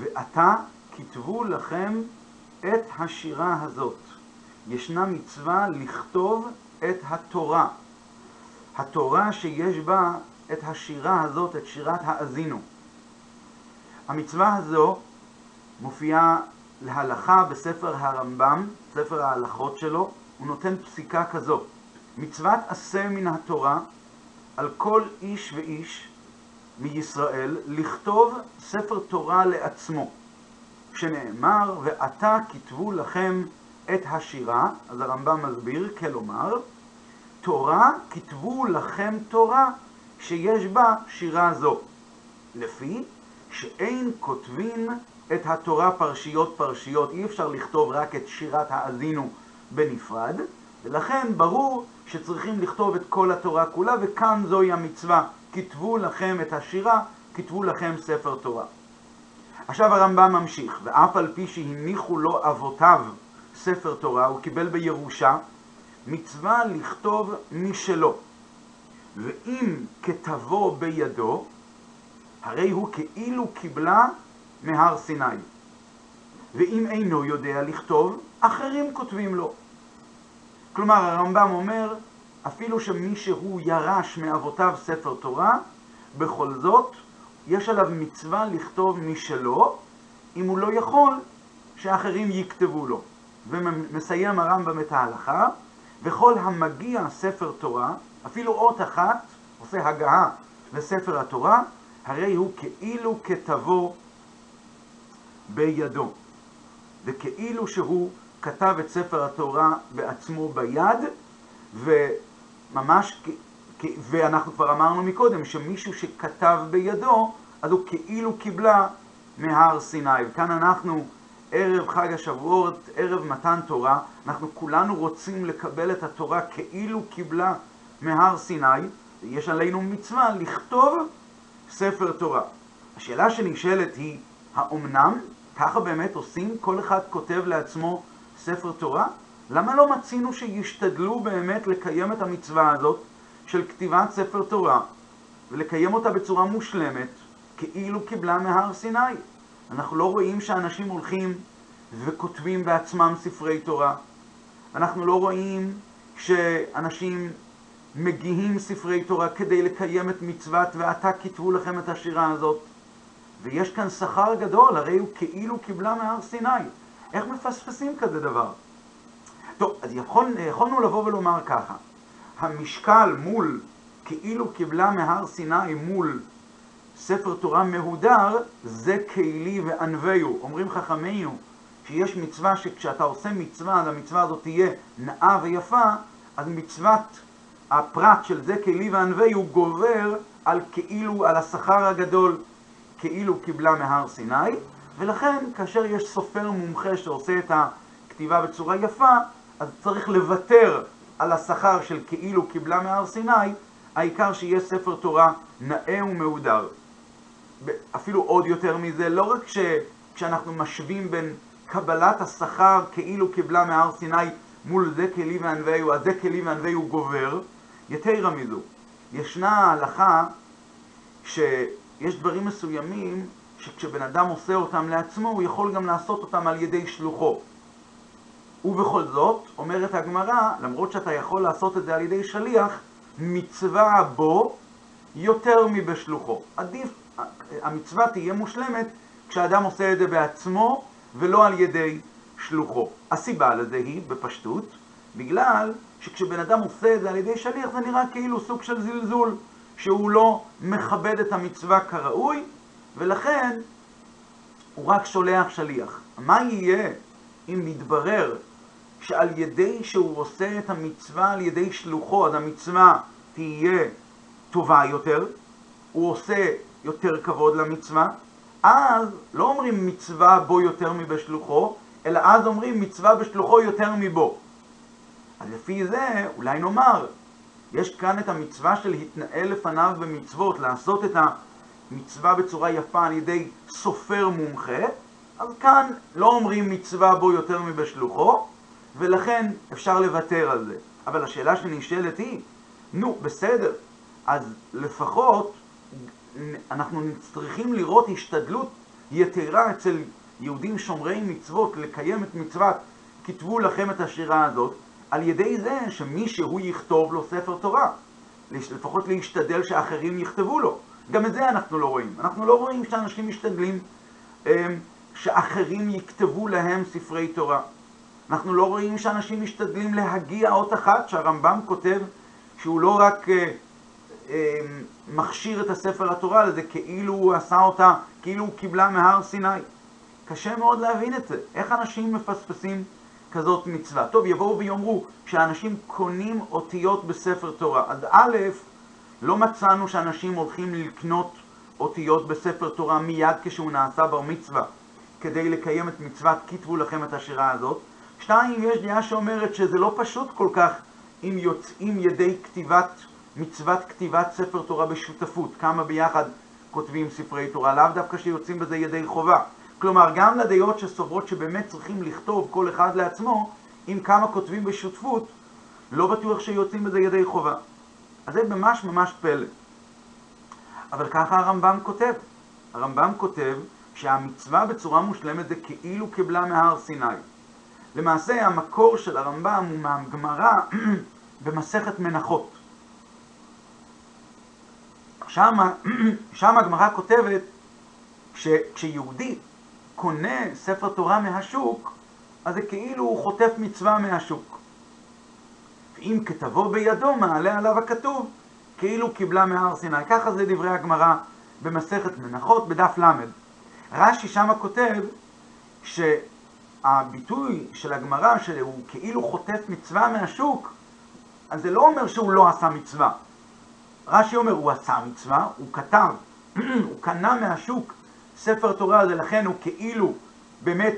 ועתה כתבו לכם את השירה הזאת. ישנה מצווה לכתוב את התורה. התורה שיש בה את השירה הזאת, את שירת האזינו. המצווה הזו מופיעה להלכה בספר הרמב"ם, ספר ההלכות שלו, הוא נותן פסיקה כזו: מצוות עשה מן התורה על כל איש ואיש מישראל לכתוב ספר תורה לעצמו, שנאמר, ועתה כתבו לכם את השירה, אז הרמב"ם מסביר, כלומר, תורה כתבו לכם תורה שיש בה שירה זו, לפי שאין כותבין את התורה פרשיות פרשיות, אי אפשר לכתוב רק את שירת האזינו בנפרד, ולכן ברור שצריכים לכתוב את כל התורה כולה, וכאן זוהי המצווה, כתבו לכם את השירה, כתבו לכם ספר תורה. עכשיו הרמב"ם ממשיך, ואף על פי שהניחו לו אבותיו ספר תורה, הוא קיבל בירושה, מצווה לכתוב משלו. ואם כתבו בידו, הרי הוא כאילו קיבלה מהר סיני. ואם אינו יודע לכתוב, אחרים כותבים לו. כלומר, הרמב"ם אומר, אפילו שמישהו ירש מאבותיו ספר תורה, בכל זאת, יש עליו מצווה לכתוב משלו, אם הוא לא יכול, שאחרים יכתבו לו. ומסיים הרמב"ם את ההלכה, וכל המגיע ספר תורה, אפילו אות אחת, עושה הגעה לספר התורה, הרי הוא כאילו כתבו בידו. וכאילו שהוא כתב את ספר התורה בעצמו ביד, וממש, ואנחנו כבר אמרנו מקודם, שמישהו שכתב בידו, אז הוא כאילו קיבלה מהר סיני. וכאן אנחנו ערב חג השבועות, ערב מתן תורה, אנחנו כולנו רוצים לקבל את התורה כאילו קיבלה מהר סיני, ויש עלינו מצווה לכתוב ספר תורה. השאלה שנשאלת היא, האומנם ככה באמת עושים? כל אחד כותב לעצמו ספר תורה? למה לא מצינו שישתדלו באמת לקיים את המצווה הזאת של כתיבת ספר תורה ולקיים אותה בצורה מושלמת, כאילו קיבלה מהר סיני? אנחנו לא רואים שאנשים הולכים וכותבים בעצמם ספרי תורה. אנחנו לא רואים שאנשים מגיהים ספרי תורה כדי לקיים את מצוות ועתה כתבו לכם את השירה הזאת. ויש כאן שכר גדול, הרי הוא כאילו קיבלה מהר סיני. איך מפספסים כזה דבר? טוב, אז יכול, יכולנו לבוא ולומר ככה, המשקל מול כאילו קיבלה מהר סיני מול ספר תורה מהודר, זה כלי וענווהו. אומרים חכמינו שיש מצווה שכשאתה עושה מצווה, אז המצווה הזאת תהיה נאה ויפה, אז מצוות הפרט של זה כלי וענווהו גובר על כאילו, על השכר הגדול, כאילו קיבלה מהר סיני, ולכן כאשר יש סופר מומחה שעושה את הכתיבה בצורה יפה, אז צריך לוותר על השכר של כאילו קיבלה מהר סיני, העיקר שיהיה ספר תורה נאה ומהודר. אפילו עוד יותר מזה, לא רק כשאנחנו משווים בין קבלת השכר כאילו קיבלה מהר סיני מול זה כלי וענווהו, אז זה כלי וענווהו גובר, יתרה מזו, ישנה הלכה שיש דברים מסוימים שכשבן אדם עושה אותם לעצמו, הוא יכול גם לעשות אותם על ידי שלוחו. ובכל זאת, אומרת הגמרא, למרות שאתה יכול לעשות את זה על ידי שליח, מצווה בו יותר מבשלוחו. עדיף, המצווה תהיה מושלמת כשאדם עושה את זה בעצמו ולא על ידי שלוחו. הסיבה לזה היא, בפשטות, בגלל שכשבן אדם עושה את זה על ידי שליח זה נראה כאילו סוג של זלזול, שהוא לא מכבד את המצווה כראוי, ולכן הוא רק שולח שליח. מה יהיה אם מתברר שעל ידי שהוא עושה את המצווה על ידי שלוחו, אז המצווה תהיה טובה יותר, הוא עושה יותר כבוד למצווה, אז לא אומרים מצווה בו יותר מבשלוחו, אלא אז אומרים מצווה בשלוחו יותר מבו. אז לפי זה, אולי נאמר, יש כאן את המצווה של התנהל לפניו במצוות, לעשות את המצווה בצורה יפה על ידי סופר מומחה, אז כאן לא אומרים מצווה בו יותר מבשלוחו, ולכן אפשר לוותר על זה. אבל השאלה שנשאלת היא, נו, בסדר, אז לפחות אנחנו צריכים לראות השתדלות יתרה אצל יהודים שומרי מצוות לקיים את מצוות כתבו לכם את השירה הזאת, על ידי זה שמי שהוא יכתוב לו ספר תורה. לפחות להשתדל שאחרים יכתבו לו. גם את זה אנחנו לא רואים. אנחנו לא רואים שאנשים משתדלים אמ, שאחרים יכתבו להם ספרי תורה. אנחנו לא רואים שאנשים משתדלים להגיע אות אחת, שהרמב"ם כותב שהוא לא רק אה, אה, מכשיר את הספר התורה לזה, כאילו הוא עשה אותה, כאילו הוא קיבלה מהר סיני. קשה מאוד להבין את זה. איך אנשים מפספסים כזאת מצווה? טוב, יבואו ויאמרו שאנשים קונים אותיות בספר תורה. אז א', לא מצאנו שאנשים הולכים לקנות אותיות בספר תורה מיד כשהוא נעשה בר מצווה, כדי לקיים את מצוות כתבו לכם את השירה הזאת. שתיים, יש דעה שאומרת שזה לא פשוט כל כך אם יוצאים ידי כתיבת, מצוות כתיבת ספר תורה בשותפות, כמה ביחד כותבים ספרי תורה, לאו דווקא שיוצאים בזה ידי חובה. כלומר, גם לדעות שסוברות שבאמת צריכים לכתוב כל אחד לעצמו, אם כמה כותבים בשותפות, לא בטוח שיוצאים בזה ידי חובה. אז זה ממש ממש פלא. אבל ככה הרמב"ם כותב. הרמב"ם כותב שהמצווה בצורה מושלמת זה כאילו קיבלה מהר סיני. למעשה המקור של הרמב"ם הוא מהגמרא במסכת מנחות. שם, הגמרא כותבת שכשיהודי קונה ספר תורה מהשוק, אז זה כאילו הוא חוטף מצווה מהשוק. ואם כתבו בידו, מעלה עליו הכתוב, כאילו קיבלה מהר סיני. ככה זה דברי הגמרא במסכת מנחות בדף ל'. רש"י שמה כותב שהביטוי של הגמרא שהוא כאילו חוטף מצווה מהשוק, אז זה לא אומר שהוא לא עשה מצווה. רש"י אומר, הוא עשה מצווה, הוא כתב, הוא קנה מהשוק ספר תורה הזה, לכן הוא כאילו באמת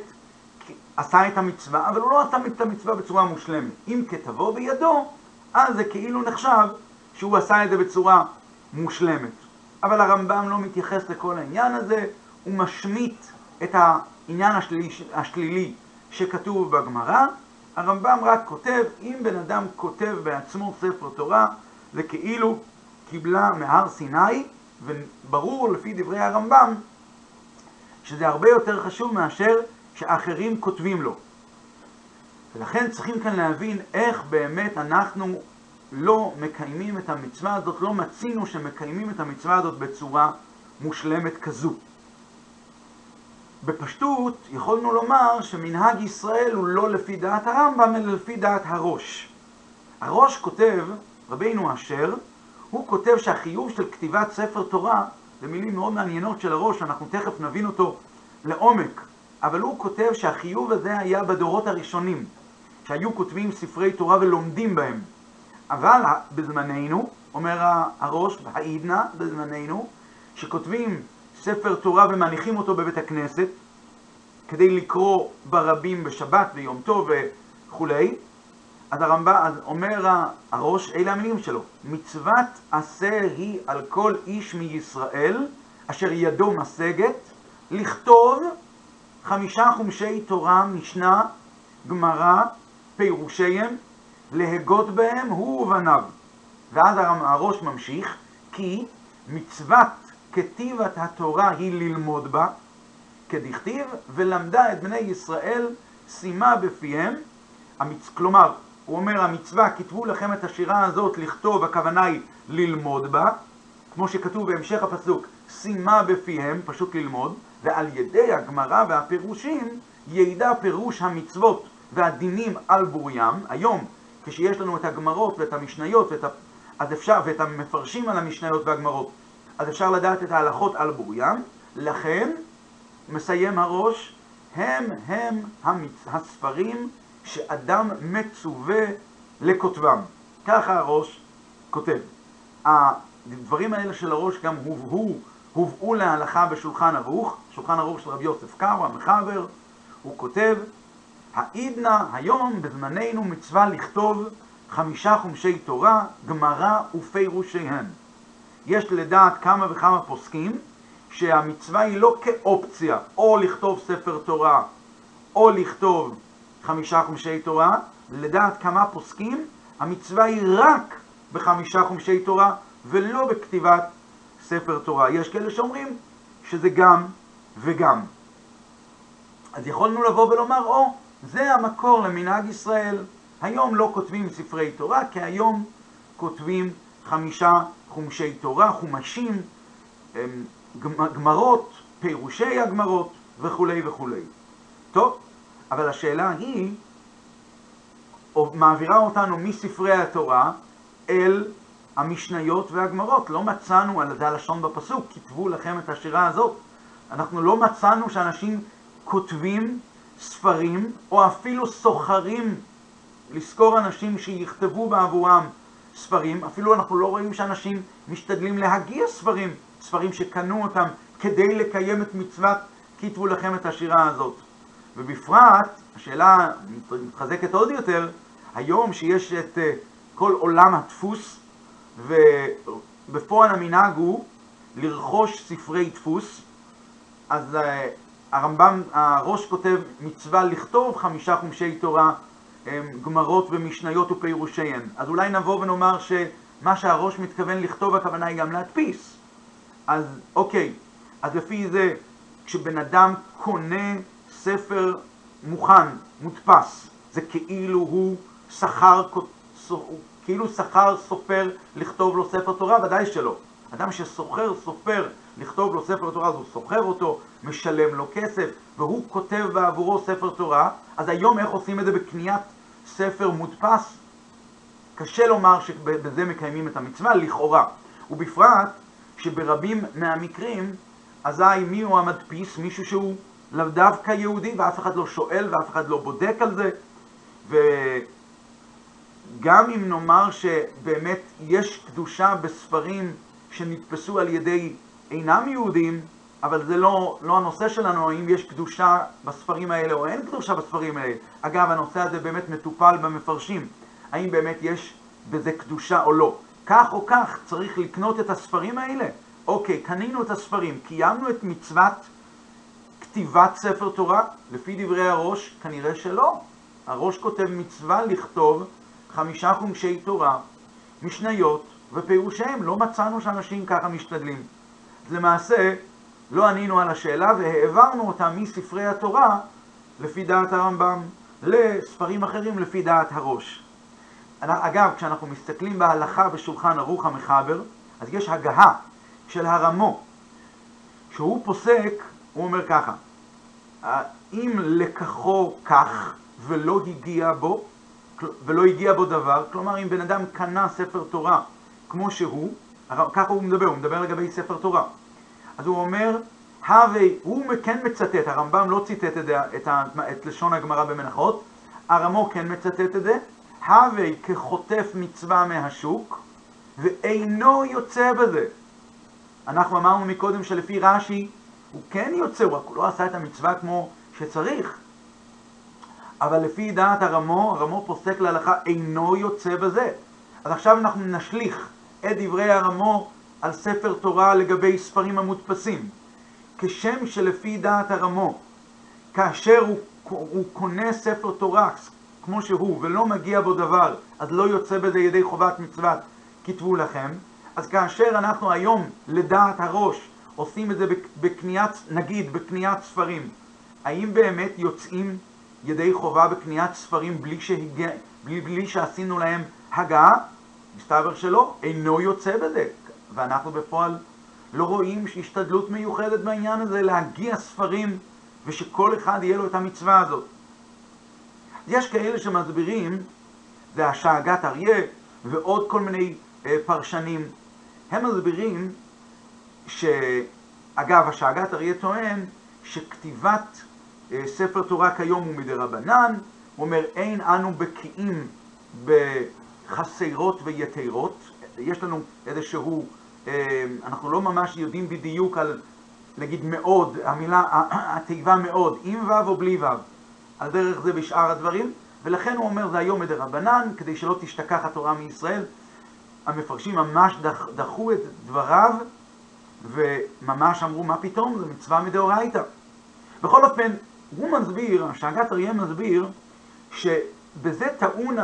עשה את המצווה, אבל הוא לא עשה את המצווה בצורה מושלמת. אם כתבו בידו, אז זה כאילו נחשב שהוא עשה את זה בצורה מושלמת. אבל הרמב"ם לא מתייחס לכל העניין הזה, הוא משמיט את העניין השלילי, השלילי שכתוב בגמרא. הרמב"ם רק כותב, אם בן אדם כותב בעצמו ספר תורה, זה כאילו קיבלה מהר סיני, וברור לפי דברי הרמב"ם שזה הרבה יותר חשוב מאשר שאחרים כותבים לו. ולכן צריכים כאן להבין איך באמת אנחנו לא מקיימים את המצווה הזאת, לא מצינו שמקיימים את המצווה הזאת בצורה מושלמת כזו. בפשטות יכולנו לומר שמנהג ישראל הוא לא לפי דעת הרמב"ם, אלא לפי דעת הראש. הראש כותב, רבינו אשר, הוא כותב שהחיוב של כתיבת ספר תורה, זה מילים מאוד מעניינות של הראש, אנחנו תכף נבין אותו לעומק, אבל הוא כותב שהחיוב הזה היה בדורות הראשונים, שהיו כותבים ספרי תורה ולומדים בהם. אבל בזמננו, אומר הראש, העידנא בזמננו, שכותבים ספר תורה ומניחים אותו בבית הכנסת, כדי לקרוא ברבים בשבת ויום טוב וכולי, אז הרמב"ם, אומר הראש, אלה המילים שלו, מצוות עשה היא על כל איש מישראל, אשר ידו משגת, לכתוב חמישה חומשי תורה, משנה, גמרא, פירושיהם, להגות בהם הוא ובניו. ואז הראש ממשיך, כי מצוות כתיבת התורה היא ללמוד בה, כדכתיב, ולמדה את בני ישראל, שימה בפיהם. המצ... כלומר, הוא אומר, המצווה, כתבו לכם את השירה הזאת, לכתוב, הכוונה היא ללמוד בה, כמו שכתוב בהמשך הפסוק, שימה בפיהם, פשוט ללמוד, ועל ידי הגמרא והפירושים ידע פירוש המצוות והדינים על בוריים. היום, כשיש לנו את הגמרות ואת המשניות ואת ה... אז אפשר, ואת המפרשים על המשניות והגמרות, אז אפשר לדעת את ההלכות על בוריים. לכן, מסיים הראש, הם הם המצ... הספרים שאדם מצווה לכותבם. ככה הראש כותב. הדברים האלה של הראש גם הובאו הובאו להלכה בשולחן ערוך, שולחן ערוך של רבי יוסף קארו, המחבר, הוא כותב, העידנא היום בזמננו מצווה לכתוב חמישה חומשי תורה, גמרא ופירושיהן. יש לדעת כמה וכמה פוסקים שהמצווה היא לא כאופציה, או לכתוב ספר תורה, או לכתוב חמישה חומשי תורה, לדעת כמה פוסקים, המצווה היא רק בחמישה חומשי תורה, ולא בכתיבת ספר תורה. יש כאלה שאומרים שזה גם וגם. אז יכולנו לבוא ולומר, או, זה המקור למנהג ישראל. היום לא כותבים ספרי תורה, כי היום כותבים חמישה חומשי תורה, חומשים, גמרות, פירושי הגמרות וכולי וכולי. טוב, אבל השאלה היא, מעבירה אותנו מספרי התורה אל המשניות והגמרות. לא מצאנו, על ידי הלשון בפסוק, כתבו לכם את השירה הזאת. אנחנו לא מצאנו שאנשים כותבים ספרים, או אפילו סוחרים לשכור אנשים שיכתבו בעבורם ספרים. אפילו אנחנו לא רואים שאנשים משתדלים להגיע ספרים, ספרים שקנו אותם כדי לקיים את מצוות כתבו לכם את השירה הזאת. ובפרט, השאלה מתחזקת עוד יותר, היום שיש את אה, כל עולם הדפוס, ובפועל המנהג הוא לרכוש ספרי דפוס, אז אה, הרמב"ם, הראש כותב מצווה לכתוב חמישה חומשי תורה, גמרות ומשניות ופירושיהן. אז אולי נבוא ונאמר שמה שהראש מתכוון לכתוב, הכוונה היא גם להדפיס. אז אוקיי, אז לפי זה, כשבן אדם קונה ספר מוכן, מודפס, זה כאילו הוא שכר, כאילו שכר סופר לכתוב לו ספר תורה, ודאי שלא. אדם שסוחר סופר לכתוב לו ספר תורה, אז הוא סוחר אותו, משלם לו כסף, והוא כותב בעבורו ספר תורה, אז היום איך עושים את זה בקניית ספר מודפס? קשה לומר שבזה מקיימים את המצווה, לכאורה. ובפרט שברבים מהמקרים, אזי מי הוא המדפיס? מישהו שהוא לאו דווקא יהודי ואף אחד לא שואל ואף אחד לא בודק על זה. וגם אם נאמר שבאמת יש קדושה בספרים שנתפסו על ידי אינם יהודים, אבל זה לא, לא הנושא שלנו, האם יש קדושה בספרים האלה או אין קדושה בספרים האלה. אגב, הנושא הזה באמת מטופל במפרשים, האם באמת יש בזה קדושה או לא. כך או כך צריך לקנות את הספרים האלה. אוקיי, קנינו את הספרים, קיימנו את מצוות כתיבת ספר תורה, לפי דברי הראש, כנראה שלא. הראש כותב מצווה לכתוב חמישה חומשי תורה, משניות ופירושיהם. לא מצאנו שאנשים ככה משתדלים. למעשה, לא ענינו על השאלה והעברנו אותה מספרי התורה, לפי דעת הרמב"ם, לספרים אחרים לפי דעת הראש. אגב, כשאנחנו מסתכלים בהלכה בשולחן ערוך המחבר, אז יש הגהה של הרמו, שהוא פוסק, הוא אומר ככה, אם לקחו כך ולא הגיע בו, ולא הגיע בו דבר, כלומר אם בן אדם קנה ספר תורה כמו שהוא, ככה הוא מדבר, הוא מדבר לגבי ספר תורה. אז הוא אומר, הווה, הוא כן מצטט, הרמב"ם לא ציטט את, את, את לשון הגמרא במנחות, הרמו כן מצטט את זה, הווה כחוטף מצווה מהשוק, ואינו יוצא בזה. אנחנו אמרנו מקודם שלפי רש"י, הוא כן יוצא, הוא רק לא עשה את המצווה כמו שצריך. אבל לפי דעת הרמו, הרמו פוסק להלכה, אינו יוצא בזה. אז עכשיו אנחנו נשליך את דברי הרמו על ספר תורה לגבי ספרים המודפסים. כשם שלפי דעת הרמו, כאשר הוא, הוא קונה ספר תורה כמו שהוא ולא מגיע בו דבר, אז לא יוצא בזה ידי חובת מצוות כתבו לכם, אז כאשר אנחנו היום, לדעת הראש, עושים את זה בקניית, נגיד, בקניית ספרים, האם באמת יוצאים ידי חובה בקניית ספרים בלי, שהגיע, בלי, בלי שעשינו להם הגעה? מסתבר שלא, אינו יוצא בזה. ואנחנו בפועל לא רואים שהשתדלות מיוחדת בעניין הזה להגיע ספרים ושכל אחד יהיה לו את המצווה הזאת. יש כאלה שמסבירים, זה השאגת אריה ועוד כל מיני אה, פרשנים, הם מסבירים שאגב, השאגת אריה טוען שכתיבת אה, ספר תורה כיום הוא מדי רבנן, הוא אומר אין אנו בקיאים בחסרות ויתרות, יש לנו איזשהו אנחנו לא ממש יודעים בדיוק על, נגיד מאוד, המילה, התיבה מאוד, עם ו' או בלי ו', על דרך זה בשאר הדברים, ולכן הוא אומר זה היום מדי רבנן, כדי שלא תשתכח התורה מישראל. המפרשים ממש דח, דחו את דבריו, וממש אמרו מה פתאום, זה מצווה מדאורייתא. בכל אופן, הוא מסביר, השאגת אריה מסביר, שבזה טעון,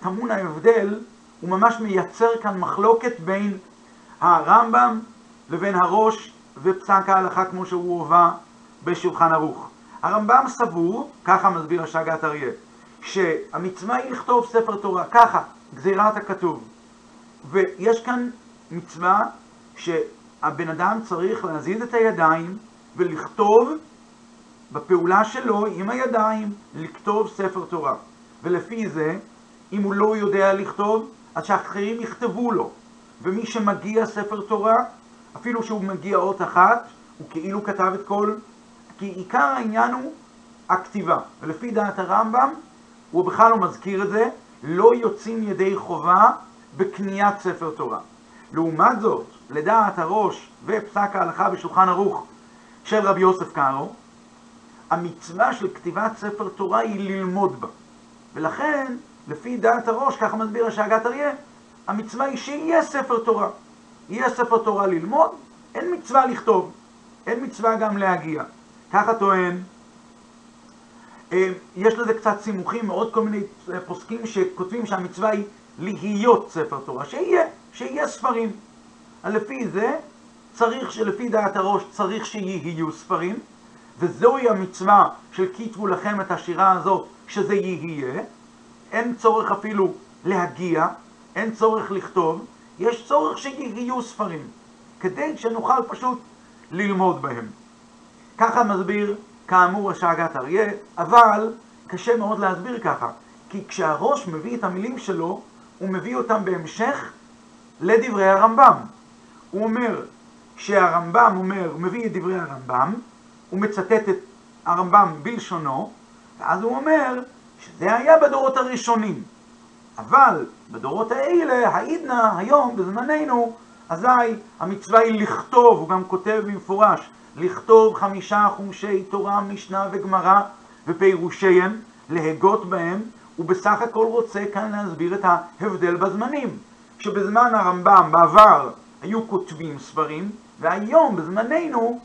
טמון ההבדל, הוא ממש מייצר כאן מחלוקת בין הרמב"ם לבין הראש ופסק ההלכה כמו שהוא הובא בשולחן ערוך. הרמב"ם סבור, ככה מסביר השגת אריה, שהמצווה היא לכתוב ספר תורה, ככה, גזירת הכתוב. ויש כאן מצווה שהבן אדם צריך להזיז את הידיים ולכתוב בפעולה שלו עם הידיים, לכתוב ספר תורה. ולפי זה, אם הוא לא יודע לכתוב, אז שאחרים יכתבו לו. ומי שמגיע ספר תורה, אפילו שהוא מגיע אות אחת, הוא כאילו כתב את כל... כי עיקר העניין הוא הכתיבה. ולפי דעת הרמב"ם, הוא בכלל לא מזכיר את זה, לא יוצאים ידי חובה בקניית ספר תורה. לעומת זאת, לדעת הראש ופסק ההלכה בשולחן ערוך של רבי יוסף קארו, המצווה של כתיבת ספר תורה היא ללמוד בה. ולכן, לפי דעת הראש, ככה מסביר השאגת אריה, המצווה היא שיהיה ספר תורה. יהיה ספר תורה ללמוד, אין מצווה לכתוב, אין מצווה גם להגיע. ככה טוען, אה, יש לזה קצת סימוכים מעוד כל מיני אה, פוסקים שכותבים שהמצווה היא להיות ספר תורה, שיהיה, שיהיה ספרים. לפי זה צריך, שלפי דעת הראש צריך שיהיו ספרים, וזוהי המצווה של כתבו לכם את השירה הזאת, שזה יהיה. אין צורך אפילו להגיע, אין צורך לכתוב, יש צורך שיהיו ספרים, כדי שנוכל פשוט ללמוד בהם. ככה מסביר, כאמור, השאגת אריה, אבל קשה מאוד להסביר ככה, כי כשהראש מביא את המילים שלו, הוא מביא אותם בהמשך לדברי הרמב"ם. הוא אומר שהרמב"ם אומר, מביא את דברי הרמב"ם, הוא מצטט את הרמב"ם בלשונו, ואז הוא אומר שזה היה בדורות הראשונים. אבל בדורות האלה, העידנא, היום, בזמננו, אזי המצווה היא לכתוב, הוא גם כותב במפורש, לכתוב חמישה חומשי תורה, משנה וגמרא ופירושיהם, להגות בהם, הוא בסך הכל רוצה כאן להסביר את ההבדל בזמנים. שבזמן הרמב"ם, בעבר, היו כותבים ספרים, והיום, בזמננו,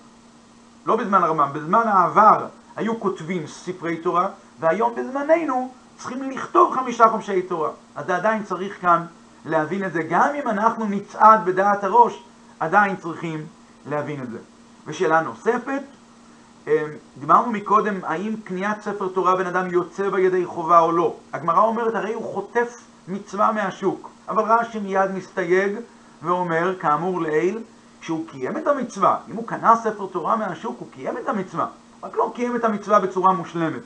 לא בזמן הרמב"ם, בזמן העבר היו כותבים ספרי תורה, והיום בזמננו צריכים לכתוב חמישה חומשי תורה. אז עדיין צריך כאן להבין את זה. גם אם אנחנו נצעד בדעת הראש, עדיין צריכים להבין את זה. ושאלה נוספת, אמ, דיברנו מקודם, האם קניית ספר תורה בן אדם יוצא בה ידי חובה או לא. הגמרא אומרת, הרי הוא חוטף מצווה מהשוק. אבל רש"י מיד מסתייג ואומר, כאמור לעיל, שהוא קיים את המצווה. אם הוא קנה ספר תורה מהשוק, הוא קיים את המצווה. רק לא קיים את המצווה בצורה מושלמת.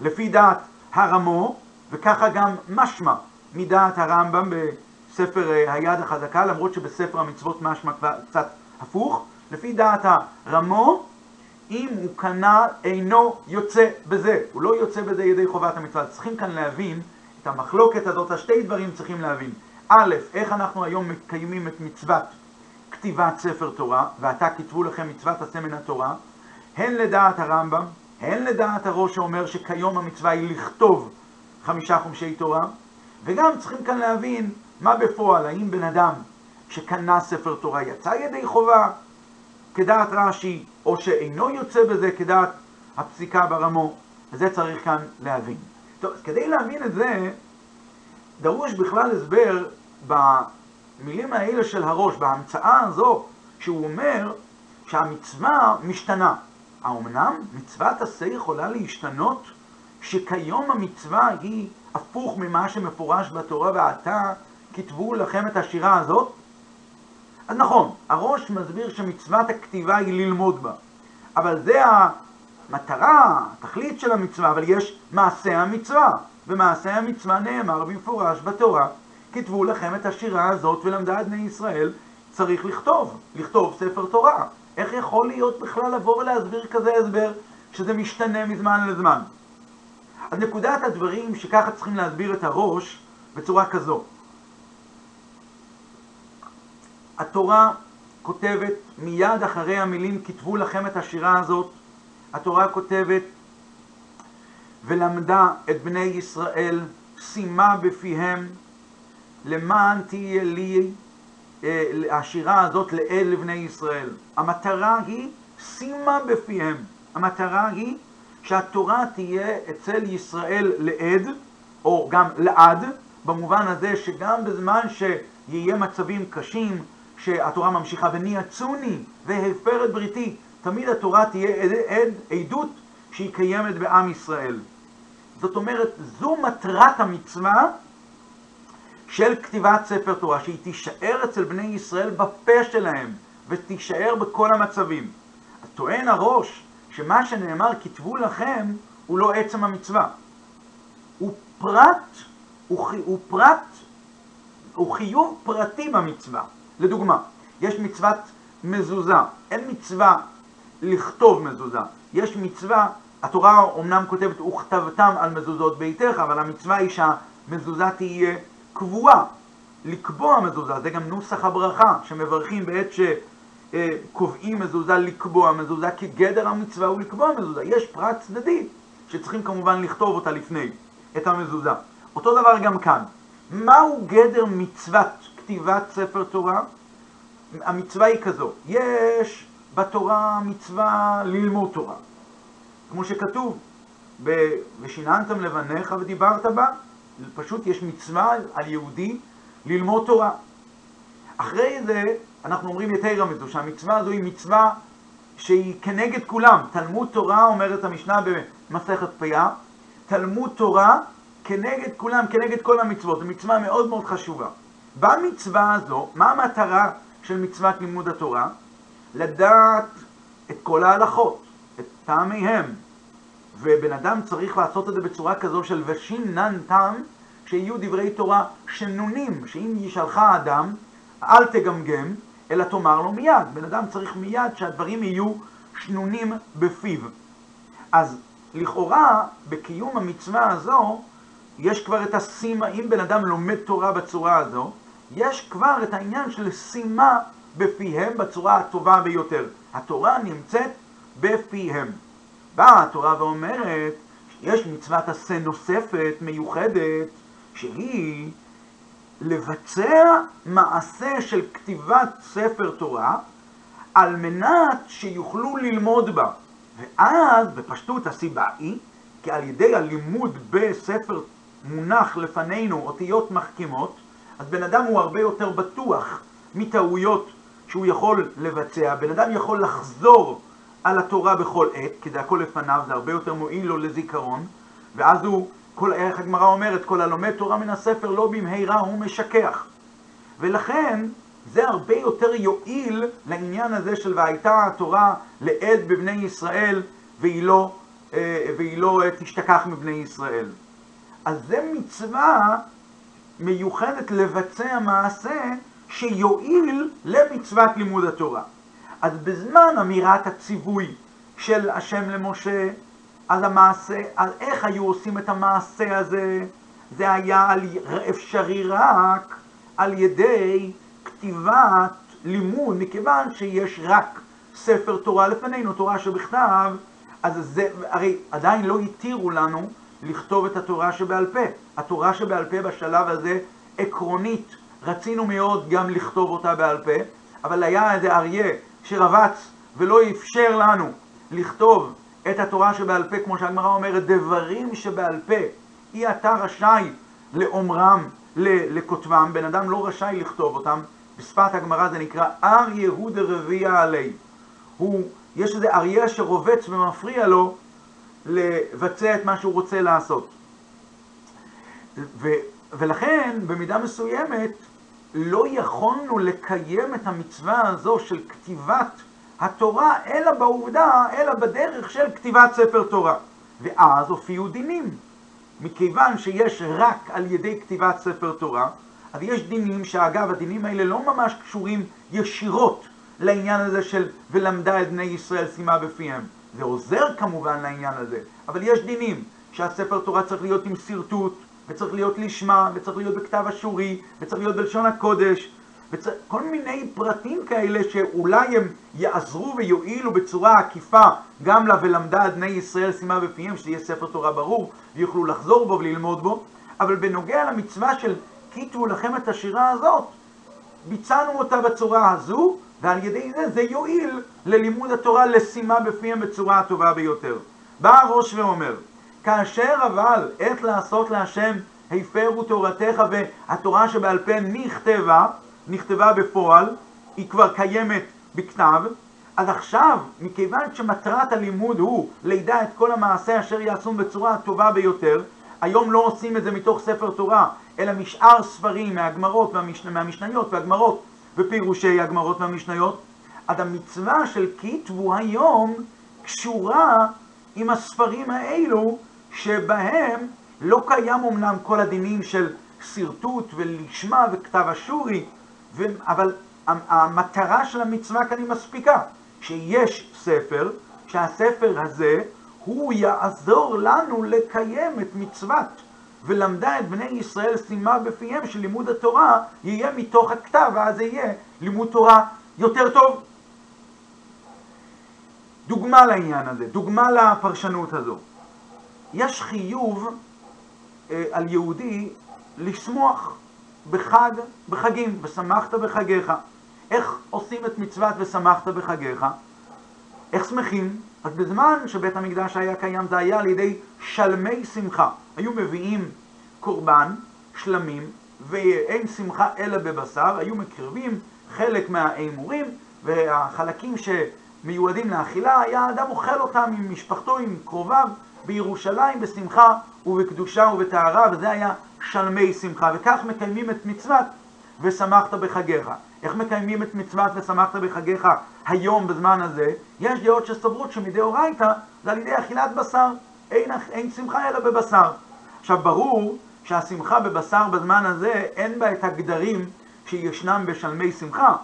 לפי דעת הרמו, וככה גם משמע מדעת הרמב"ם בספר אה, היד החזקה, למרות שבספר המצוות משמע קצת הפוך. לפי דעת הרמו, אם הוא קנה, אינו יוצא בזה. הוא לא יוצא בזה ידי חובת המצווה. צריכים כאן להבין את המחלוקת הזאת, השתי דברים צריכים להבין. א', איך אנחנו היום מקיימים את מצוות כתיבת ספר תורה, ועתה כתבו לכם מצוות עשה מן התורה, הן לדעת הרמב"ם, הן לדעת הראש שאומר שכיום המצווה היא לכתוב חמישה חומשי תורה, וגם צריכים כאן להבין מה בפועל, האם בן אדם שקנה ספר תורה יצא ידי חובה כדעת רש"י, או שאינו יוצא בזה כדעת הפסיקה ברמו, וזה צריך כאן להבין. טוב, אז כדי להבין את זה, דרוש בכלל הסבר במילים האלה של הראש, בהמצאה הזו, שהוא אומר שהמצווה משתנה. האומנם מצוות עשה יכולה להשתנות שכיום המצווה היא הפוך ממה שמפורש בתורה ועתה כתבו לכם את השירה הזאת? אז נכון, הראש מסביר שמצוות הכתיבה היא ללמוד בה, אבל זה המטרה, התכלית של המצווה, אבל יש מעשה המצווה, ומעשה המצווה נאמר במפורש בתורה, כתבו לכם את השירה הזאת ולמדה את בני ישראל, צריך לכתוב, לכתוב ספר תורה. איך יכול להיות בכלל לבוא ולהסביר כזה הסבר שזה משתנה מזמן לזמן? אז נקודת הדברים שככה צריכים להסביר את הראש בצורה כזו. התורה כותבת מיד אחרי המילים כתבו לכם את השירה הזאת, התורה כותבת ולמדה את בני ישראל, שימה בפיהם, למען תהיה לי השירה הזאת לאל לבני ישראל. המטרה היא שימה בפיהם. המטרה היא שהתורה תהיה אצל ישראל לעד, או גם לעד, במובן הזה שגם בזמן שיהיה מצבים קשים, שהתורה ממשיכה, וניאצוני והפר את בריתי, תמיד התורה תהיה עד, עד, עדות שהיא קיימת בעם ישראל. זאת אומרת, זו מטרת המצווה של כתיבת ספר תורה, שהיא תישאר אצל בני ישראל בפה שלהם, ותישאר בכל המצבים. טוען הראש שמה שנאמר כתבו לכם הוא לא עצם המצווה. הוא פרט, הוא, הוא פרט, הוא חיוב פרטי במצווה. לדוגמה, יש מצוות מזוזה, אין מצווה לכתוב מזוזה, יש מצווה, התורה אומנם כותבת וכתבתם על מזוזות ביתך, אבל המצווה היא שהמזוזה תהיה קבועה, לקבוע מזוזה, זה גם נוסח הברכה שמברכים בעת שקובעים מזוזה לקבוע מזוזה, כי גדר המצווה הוא לקבוע מזוזה. יש פרט צדדי שצריכים כמובן לכתוב אותה לפני, את המזוזה. אותו דבר גם כאן. מהו גדר מצוות כתיבת ספר תורה? המצווה היא כזו, יש בתורה מצווה ללמוד תורה, כמו שכתוב, ושיננתם לבניך ודיברת בה, פשוט יש מצווה על יהודי ללמוד תורה. אחרי זה אנחנו אומרים יותר מזו, שהמצווה הזו היא מצווה שהיא כנגד כולם. תלמוד תורה, אומרת המשנה במסכת פיה, תלמוד תורה כנגד כולם, כנגד כל המצוות. זו מצווה מאוד מאוד חשובה. במצווה הזו, מה המטרה של מצוות לימוד התורה? לדעת את כל ההלכות, את טעמיהם, ובן אדם צריך לעשות את זה בצורה כזו של ושינן טעם, שיהיו דברי תורה שנונים, שאם ישאלך האדם, אל תגמגם, אלא תאמר לו מיד. בן אדם צריך מיד שהדברים יהיו שנונים בפיו. אז לכאורה, בקיום המצווה הזו, יש כבר את הסימה, אם בן אדם לומד תורה בצורה הזו, יש כבר את העניין של סימה בפיהם בצורה הטובה ביותר. התורה נמצאת בפיהם. באה התורה ואומרת, יש מצוות עשה נוספת, מיוחדת, שהיא לבצע מעשה של כתיבת ספר תורה על מנת שיוכלו ללמוד בה. ואז, בפשטות הסיבה היא, כי על ידי הלימוד בספר מונח לפנינו אותיות מחכימות, אז בן אדם הוא הרבה יותר בטוח מטעויות שהוא יכול לבצע. בן אדם יכול לחזור על התורה בכל עת, כי זה הכל לפניו, זה הרבה יותר מועיל לו לזיכרון, ואז הוא, כל, איך הגמרא אומרת, כל הלומד תורה מן הספר לא במהרה הוא משכח. ולכן זה הרבה יותר יועיל לעניין הזה של והייתה התורה לעד בבני ישראל והיא לא, אה, והיא לא אה, תשתכח מבני ישראל. אז זה מצווה מיוחדת לבצע מעשה שיועיל למצוות לימוד התורה. אז בזמן אמירת הציווי של השם למשה על המעשה, על איך היו עושים את המעשה הזה, זה היה אפשרי רק על ידי כתיבת לימוד, מכיוון שיש רק ספר תורה לפנינו, תורה שבכתב, אז זה, הרי עדיין לא התירו לנו לכתוב את התורה שבעל פה. התורה שבעל פה בשלב הזה, עקרונית, רצינו מאוד גם לכתוב אותה בעל פה, אבל היה איזה אריה שרבץ ולא אפשר לנו לכתוב את התורה שבעל פה, כמו שהגמרא אומרת, דברים שבעל פה, אי אתה רשאי לאומרם, לכותבם, בן אדם לא רשאי לכתוב אותם, בשפת הגמרא זה נקרא אר יהוד רביע עלי. הוא, יש איזה אריה שרובץ ומפריע לו לבצע את מה שהוא רוצה לעשות. ו, ולכן, במידה מסוימת, לא יכולנו לקיים את המצווה הזו של כתיבת התורה, אלא בעובדה, אלא בדרך של כתיבת ספר תורה. ואז הופיעו דינים. מכיוון שיש רק על ידי כתיבת ספר תורה, אז יש דינים שאגב, הדינים האלה לא ממש קשורים ישירות לעניין הזה של ולמדה את בני ישראל שימה בפיהם. זה עוזר כמובן לעניין הזה, אבל יש דינים שהספר תורה צריך להיות עם שרטוט, וצריך להיות לשמה, וצריך להיות בכתב אשורי, וצריך להיות בלשון הקודש, וצריך, כל מיני פרטים כאלה שאולי הם יעזרו ויועילו בצורה עקיפה גם לה ולמדה את בני ישראל שימה בפיהם, שזה יהיה ספר תורה ברור, ויוכלו לחזור בו וללמוד בו, אבל בנוגע למצווה של כיתבו לכם את השירה הזאת, ביצענו אותה בצורה הזו, ועל ידי זה זה יועיל ללימוד התורה לשימה בפיהם בצורה הטובה ביותר. בא הראש ואומר, כאשר אבל עת לעשות להשם הפרו תורתך והתורה שבעל פה נכתבה, נכתבה בפועל, היא כבר קיימת בכתב, אז עכשיו, מכיוון שמטרת הלימוד הוא לידע את כל המעשה אשר יעשו בצורה הטובה ביותר, היום לא עושים את זה מתוך ספר תורה, אלא משאר ספרים מהגמרות, מהמשנה, מהמשניות והגמרות ופירושי הגמרות והמשניות, אז המצווה של כתבו היום קשורה עם הספרים האלו שבהם לא קיים אמנם כל הדינים של שרטוט ולשמה וכתב אשורי, אבל המטרה של המצווה כאן היא מספיקה, שיש ספר, שהספר הזה הוא יעזור לנו לקיים את מצוות ולמדה את בני ישראל שימה בפיהם שלימוד התורה יהיה מתוך הכתב, ואז יהיה לימוד תורה יותר טוב. דוגמה לעניין הזה, דוגמה לפרשנות הזו. יש חיוב אה, על יהודי לשמוח בחג, בחגים, ושמחת בחגיך. איך עושים את מצוות ושמחת בחגיך? איך שמחים? אז בזמן שבית המקדש היה קיים זה היה על ידי שלמי שמחה. היו מביאים קורבן, שלמים, ואין שמחה אלא בבשר, היו מקרבים חלק מהאמורים, והחלקים שמיועדים לאכילה, היה האדם אוכל אותם עם משפחתו, עם קרוביו, בירושלים בשמחה ובקדושה ובטהרה, וזה היה שלמי שמחה, וכך מקיימים את מצוות ושמחת בחגיך. איך מקיימים את מצוות ושמחת בחגיך היום בזמן הזה? יש דעות שסוברות שמדאורייתא זה על ידי אכילת בשר. אין, אין שמחה אלא בבשר. עכשיו ברור שהשמחה בבשר בזמן הזה אין בה את הגדרים שישנם בשלמי שמחה.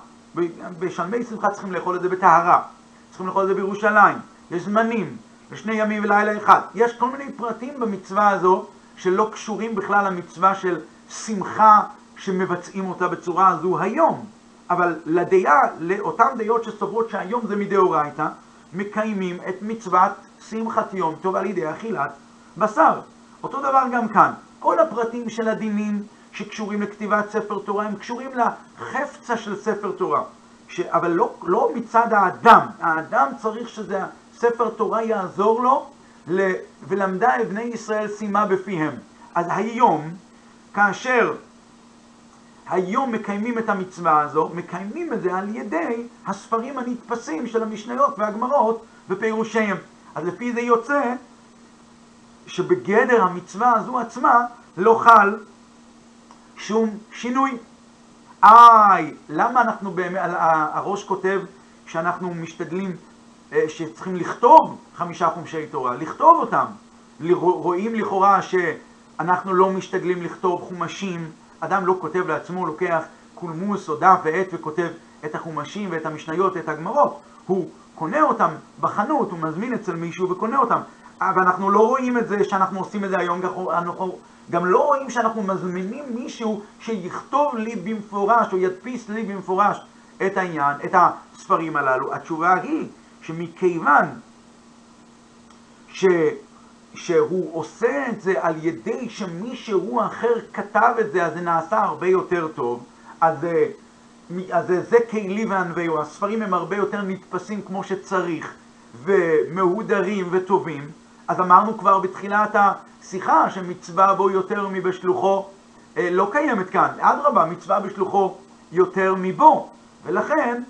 בשלמי שמחה צריכים לאכול את זה בטהרה, צריכים לאכול את זה בירושלים, יש זמנים, ושני ימים ולילה אחד. יש כל מיני פרטים במצווה הזו שלא קשורים בכלל למצווה של שמחה שמבצעים אותה בצורה הזו היום. אבל לדעה, לאותן דעות שסוברות שהיום זה מדאורייתא, מקיימים את מצוות שמחת יום טוב על ידי אכילת בשר. אותו דבר גם כאן. כל הפרטים של הדינים שקשורים לכתיבת ספר תורה הם קשורים לחפצה של ספר תורה. ש... אבל לא, לא מצד האדם. האדם צריך שזה ספר תורה יעזור לו. ולמדה בני ישראל שימה בפיהם. אז היום, כאשר היום מקיימים את המצווה הזו, מקיימים את זה על ידי הספרים הנתפסים של המשניות והגמרות ופירושיהם. אז לפי זה יוצא שבגדר המצווה הזו עצמה לא חל שום שינוי. איי, למה אנחנו באמת, הראש כותב שאנחנו משתדלים, שצריכים לכתוב חמישה חומשי תורה, לכתוב אותם. רואים לכאורה שאנחנו לא משתדלים לכתוב חומשים, אדם לא כותב לעצמו, לוקח קולמוס או דף ועט וכותב את החומשים ואת המשניות ואת הגמרות. הוא קונה אותם בחנות, הוא מזמין אצל מישהו וקונה אותם. אבל אנחנו לא רואים את זה שאנחנו עושים את זה היום, אנחנו גם לא רואים שאנחנו מזמינים מישהו שיכתוב לי במפורש או ידפיס לי במפורש את העניין, את הספרים הללו. התשובה היא שמכיוון ש... שהוא עושה את זה על ידי שמישהו אחר כתב את זה, אז זה נעשה הרבה יותר טוב. אז, אז זה כלי וענווהו, הספרים הם הרבה יותר נתפסים כמו שצריך, ומהודרים וטובים. אז אמרנו כבר בתחילת השיחה שמצווה בו יותר מבשלוחו אה, לא קיימת כאן. אדרבה, מצווה בשלוחו יותר מבו. ולכן,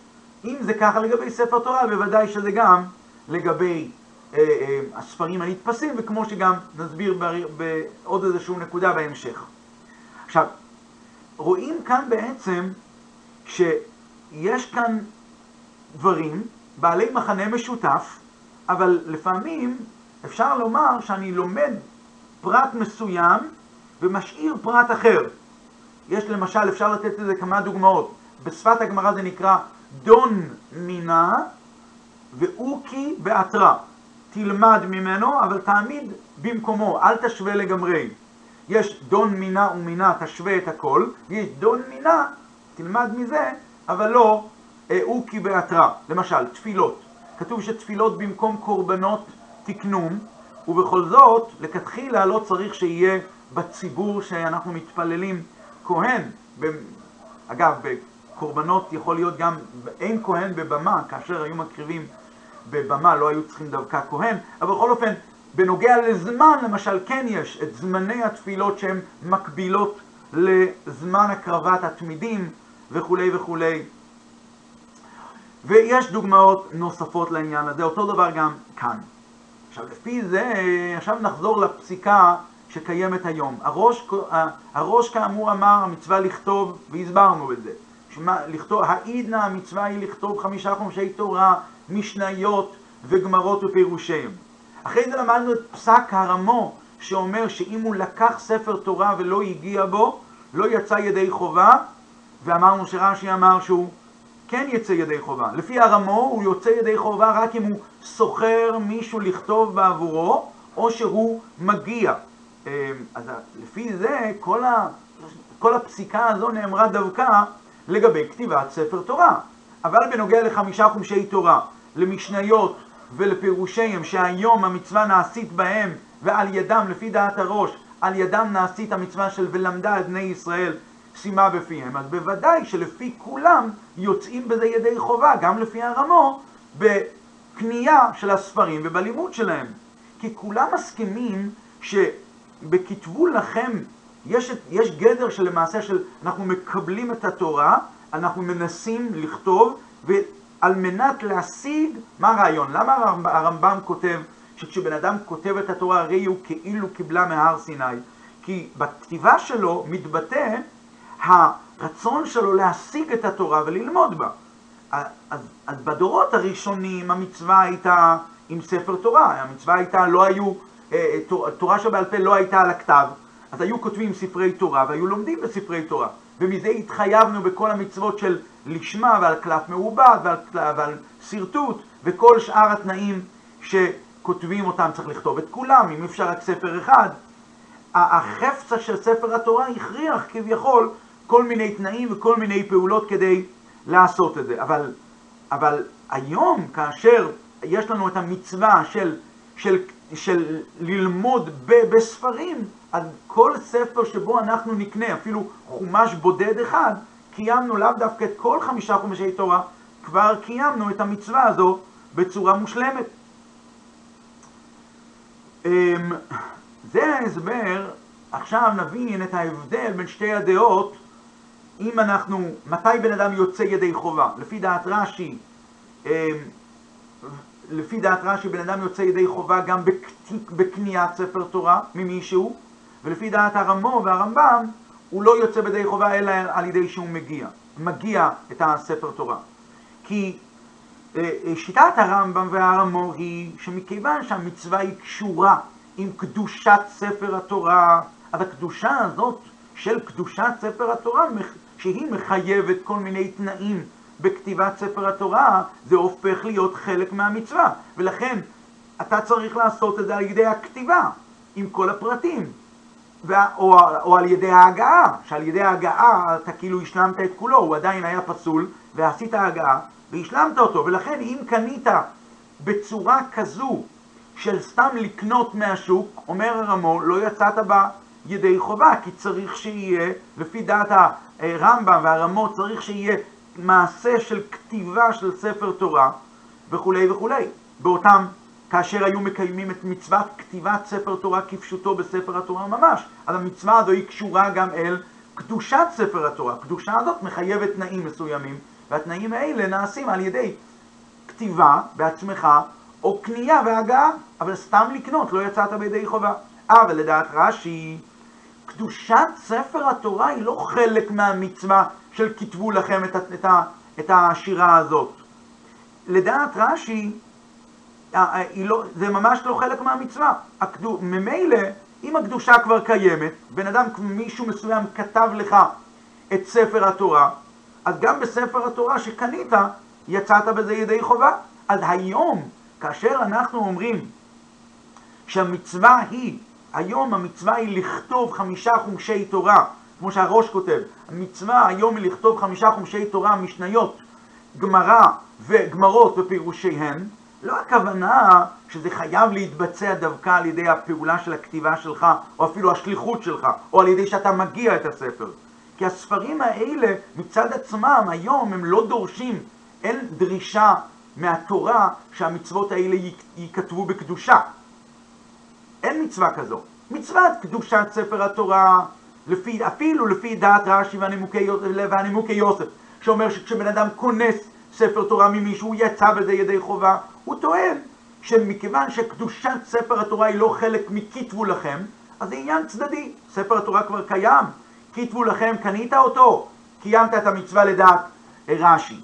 אם זה ככה לגבי ספר תורה, בוודאי שזה גם לגבי אה, אה, הספרים הנתפסים, וכמו שגם נסביר בעוד איזושהי נקודה בהמשך. עכשיו, רואים כאן בעצם שיש כאן דברים בעלי מחנה משותף, אבל לפעמים אפשר לומר שאני לומד פרט מסוים ומשאיר פרט אחר. יש למשל, אפשר לתת לזה כמה דוגמאות. בשפת הגמרא זה נקרא דון מינה ואוקי בעטרה. תלמד ממנו, אבל תעמיד במקומו, אל תשווה לגמרי. יש דון מינה ומינה, תשווה את הכל, יש דון מינה, תלמד מזה, אבל לא אוקי בעטרה. למשל, תפילות. כתוב שתפילות במקום קורבנות תקנום, ובכל זאת, לכתחילה לא צריך שיהיה בציבור שאנחנו מתפללים כהן. אגב, בקורבנות יכול להיות גם, אין כהן בבמה, כאשר היו מקריבים בבמה לא היו צריכים דווקא כהן, אבל בכל אופן, בנוגע לזמן, למשל, כן יש את זמני התפילות שהן מקבילות לזמן הקרבת התמידים וכולי וכולי. ויש דוגמאות נוספות לעניין הזה, אותו דבר גם כאן. עכשיו לפי זה, עכשיו נחזור לפסיקה שקיימת היום. הראש, הראש כאמור אמר המצווה לכתוב, והסברנו את זה. לכתוב, העידנא המצווה היא לכתוב חמישה חומשי תורה, משניות וגמרות ופירושיהם. אחרי זה למדנו את פסק הרמו, שאומר שאם הוא לקח ספר תורה ולא הגיע בו, לא יצא ידי חובה, ואמרנו שרש"י אמר שהוא כן יצא ידי חובה. לפי הרמו הוא יוצא ידי חובה רק אם הוא סוחר מישהו לכתוב בעבורו, או שהוא מגיע. אמ, אז לפי זה כל, ה, כל הפסיקה הזו נאמרה דווקא לגבי כתיבת ספר תורה. אבל בנוגע לחמישה חומשי תורה, למשניות ולפירושיהם שהיום המצווה נעשית בהם ועל ידם, לפי דעת הראש, על ידם נעשית המצווה של ולמדה את בני ישראל שימה בפיהם, אז בוודאי שלפי כולם יוצאים בזה ידי חובה, גם לפי הרמו, בקנייה של הספרים ובלימוד שלהם. כי כולם מסכימים שבכתבו לכם יש, יש גדר שלמעשה של אנחנו מקבלים את התורה, אנחנו מנסים לכתוב, ועל מנת להשיג, מה הרעיון? למה הרמב"ם כותב שכשבן אדם כותב את התורה הרי הוא כאילו קיבלה מהר סיני? כי בכתיבה שלו מתבטא הרצון שלו להשיג את התורה וללמוד בה. אז, אז בדורות הראשונים המצווה הייתה עם ספר תורה, המצווה הייתה, לא היו, אה, תורה שבעל פה לא הייתה על הכתב, אז היו כותבים ספרי תורה והיו לומדים בספרי תורה. ומזה התחייבנו בכל המצוות של לשמה ועל קלף מעובד ועל, ועל שרטוט וכל שאר התנאים שכותבים אותם צריך לכתוב את כולם, אם אפשר רק ספר אחד. החפצה של ספר התורה הכריח כביכול כל מיני תנאים וכל מיני פעולות כדי לעשות את זה. אבל, אבל היום, כאשר יש לנו את המצווה של, של, של ללמוד ב, בספרים, אז כל ספר שבו אנחנו נקנה, אפילו חומש בודד אחד, קיימנו לאו דווקא את כל חמישה חומשי תורה, כבר קיימנו את המצווה הזו בצורה מושלמת. אמ, זה ההסבר, עכשיו נבין את ההבדל בין שתי הדעות אם אנחנו, מתי בן אדם יוצא ידי חובה? לפי דעת רש"י, אמ, לפי דעת רש"י בן אדם יוצא ידי חובה גם בקניית ספר תורה ממישהו, ולפי דעת הרמו והרמב"ם הוא לא יוצא בידי חובה אלא על ידי שהוא מגיע, מגיע את הספר תורה. כי אה, אה, שיטת הרמב"ם והרמו היא שמכיוון שהמצווה היא קשורה עם קדושת ספר התורה, אז הקדושה הזאת של קדושת ספר התורה שהיא מחייבת כל מיני תנאים בכתיבת ספר התורה, זה הופך להיות חלק מהמצווה. ולכן אתה צריך לעשות את זה על ידי הכתיבה, עם כל הפרטים. או, או על ידי ההגעה, שעל ידי ההגעה אתה כאילו השלמת את כולו, הוא עדיין היה פסול, ועשית הגעה והשלמת אותו. ולכן אם קנית בצורה כזו של סתם לקנות מהשוק, אומר הרמו, לא יצאת בה ידי חובה, כי צריך שיהיה, לפי דעת הרמב"ם והרמות, צריך שיהיה מעשה של כתיבה של ספר תורה וכולי וכולי. באותם, כאשר היו מקיימים את מצוות כתיבת ספר תורה כפשוטו בספר התורה ממש. אז המצווה הזו היא קשורה גם אל קדושת ספר התורה. הקדושה הזאת מחייבת תנאים מסוימים, והתנאים האלה נעשים על ידי כתיבה בעצמך, או קנייה והגעה, אבל סתם לקנות, לא יצאת בידי חובה. אה, ולדעת רש"י, קדושת ספר התורה היא לא חלק מהמצווה של כתבו לכם את, את, את השירה הזאת. לדעת רש"י, לא, זה ממש לא חלק מהמצווה. הקדו, ממילא, אם הקדושה כבר קיימת, בן אדם, מישהו מסוים כתב לך את ספר התורה, אז גם בספר התורה שקנית, יצאת בזה ידי חובה. אז היום, כאשר אנחנו אומרים שהמצווה היא היום המצווה היא לכתוב חמישה חומשי תורה, כמו שהראש כותב. המצווה היום היא לכתוב חמישה חומשי תורה, משניות, גמרא וגמרות ופירושיהן. לא הכוונה שזה חייב להתבצע דווקא על ידי הפעולה של הכתיבה שלך, או אפילו השליחות שלך, או על ידי שאתה מגיע את הספר. כי הספרים האלה מצד עצמם היום הם לא דורשים, אין דרישה מהתורה שהמצוות האלה ייכתבו בקדושה. אין מצווה כזו. מצוות קדושת ספר התורה, לפי, אפילו לפי דעת רש"י והנימוקי, והנימוקי יוסף, שאומר שכשבן אדם כונס ספר תורה ממישהו, יצא בזה ידי חובה. הוא טוען שמכיוון שקדושת ספר התורה היא לא חלק מכתבו לכם, אז זה עניין צדדי. ספר התורה כבר קיים, כתבו לכם, קנית אותו, קיימת את המצווה לדעת רש"י.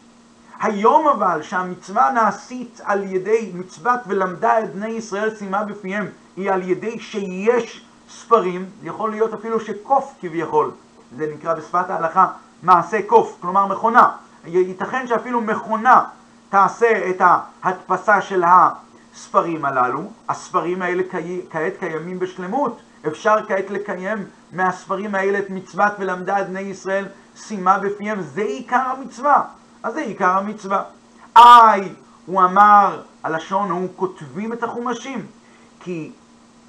היום אבל שהמצווה נעשית על ידי מצוות ולמדה את בני ישראל סיימה בפיהם היא על ידי שיש ספרים, יכול להיות אפילו שקוף כביכול, זה נקרא בשפת ההלכה מעשה קוף, כלומר מכונה. ייתכן שאפילו מכונה תעשה את ההדפסה של הספרים הללו, הספרים האלה כעת קיימים בשלמות, אפשר כעת לקיים מהספרים האלה את מצוות ולמדה את בני ישראל סיימה בפיהם, זה עיקר המצווה. אז זה עיקר המצווה. איי, הוא אמר, הלשון הוא כותבים את החומשים, כי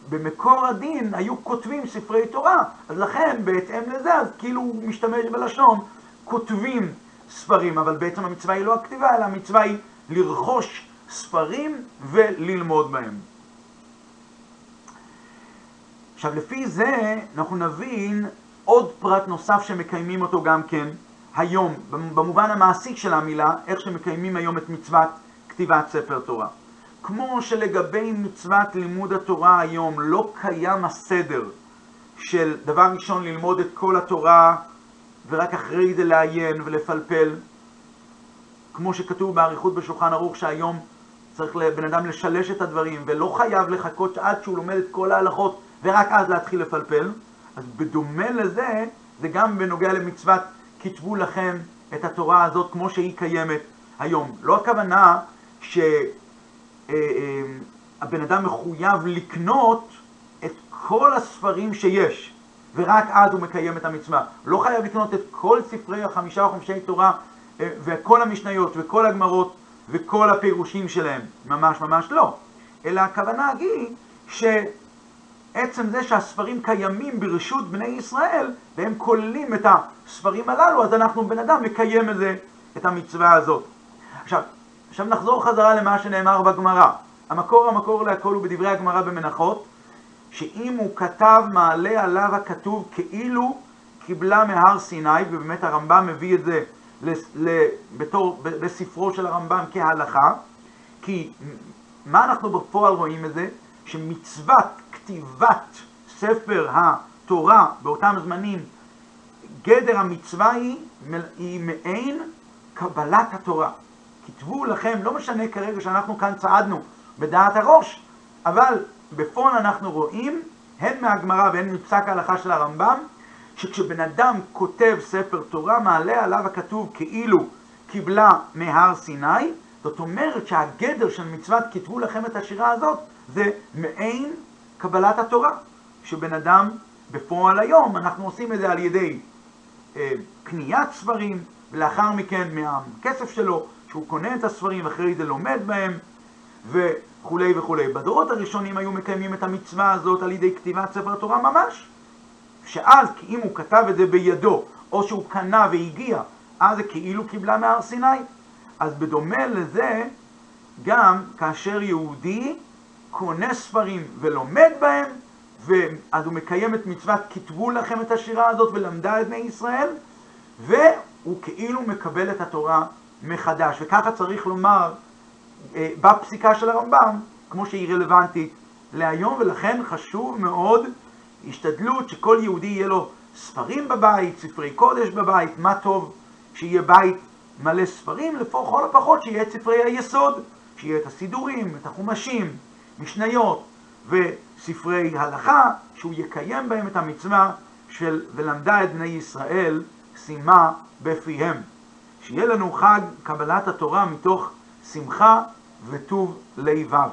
במקור הדין היו כותבים ספרי תורה, אז לכן בהתאם לזה, אז כאילו הוא משתמש בלשון, כותבים ספרים, אבל בעצם המצווה היא לא הכתיבה, אלא המצווה היא לרכוש ספרים וללמוד בהם. עכשיו לפי זה אנחנו נבין עוד פרט נוסף שמקיימים אותו גם כן היום, במובן המעשי של המילה, איך שמקיימים היום את מצוות כתיבת ספר תורה. כמו שלגבי מצוות לימוד התורה היום לא קיים הסדר של דבר ראשון ללמוד את כל התורה ורק אחרי זה לעיין ולפלפל, כמו שכתוב באריכות בשולחן ערוך שהיום צריך לבן אדם לשלש את הדברים ולא חייב לחכות עד שהוא לומד את כל ההלכות ורק אז להתחיל לפלפל, אז בדומה לזה, זה גם בנוגע למצוות כתבו לכם את התורה הזאת כמו שהיא קיימת היום. לא הכוונה שהבן אה, אה, אדם מחויב לקנות את כל הספרים שיש, ורק אז הוא מקיים את המצווה. לא חייב לקנות את כל ספרי החמישה או חמישי תורה אה, וכל המשניות וכל הגמרות וכל הפירושים שלהם. ממש ממש לא. אלא הכוונה היא ש... עצם זה שהספרים קיימים ברשות בני ישראל, והם כוללים את הספרים הללו, אז אנחנו בן אדם מקיים את זה, את המצווה הזאת. עכשיו, עכשיו נחזור חזרה למה שנאמר בגמרא. המקור המקור להכל הוא בדברי הגמרא במנחות, שאם הוא כתב מעלה עליו הכתוב כאילו קיבלה מהר סיני, ובאמת הרמב"ם מביא את זה בתור, בספרו של הרמב"ם כהלכה, כי מה אנחנו בפועל רואים את זה? שמצוות כתיבת ספר התורה באותם זמנים, גדר המצווה היא, היא מעין קבלת התורה. כתבו לכם, לא משנה כרגע שאנחנו כאן צעדנו בדעת הראש, אבל בפועל אנחנו רואים, הן מהגמרא והן מפסק ההלכה של הרמב"ם, שכשבן אדם כותב ספר תורה, מעלה עליו הכתוב כאילו קיבלה מהר סיני, זאת אומרת שהגדר של מצוות כתבו לכם את השירה הזאת זה מעין קבלת התורה, שבן אדם בפועל היום, אנחנו עושים את זה על ידי אה, קניית ספרים, ולאחר מכן מהכסף שלו, שהוא קונה את הספרים, אחרי זה לומד בהם, וכולי וכולי. בדורות הראשונים היו מקיימים את המצווה הזאת על ידי כתיבת ספר התורה ממש. שאז, אם הוא כתב את זה בידו, או שהוא קנה והגיע, אז זה כאילו קיבלה מהר סיני. אז בדומה לזה, גם כאשר יהודי קונה ספרים ולומד בהם, ואז הוא מקיים את מצוות כתבו לכם את השירה הזאת ולמדה את בני ישראל, והוא כאילו מקבל את התורה מחדש. וככה צריך לומר אה, בפסיקה של הרמב"ם, כמו שהיא רלוונטית להיום, ולכן חשוב מאוד השתדלות שכל יהודי יהיה לו ספרים בבית, ספרי קודש בבית, מה טוב שיהיה בית מלא ספרים, לכל הפחות שיהיה את ספרי היסוד, שיהיה את הסידורים, את החומשים, משניות וספרי הלכה, שהוא יקיים בהם את המצווה של ולמדה את בני ישראל שימה בפיהם. שיהיה לנו חג קבלת התורה מתוך שמחה וטוב לבב.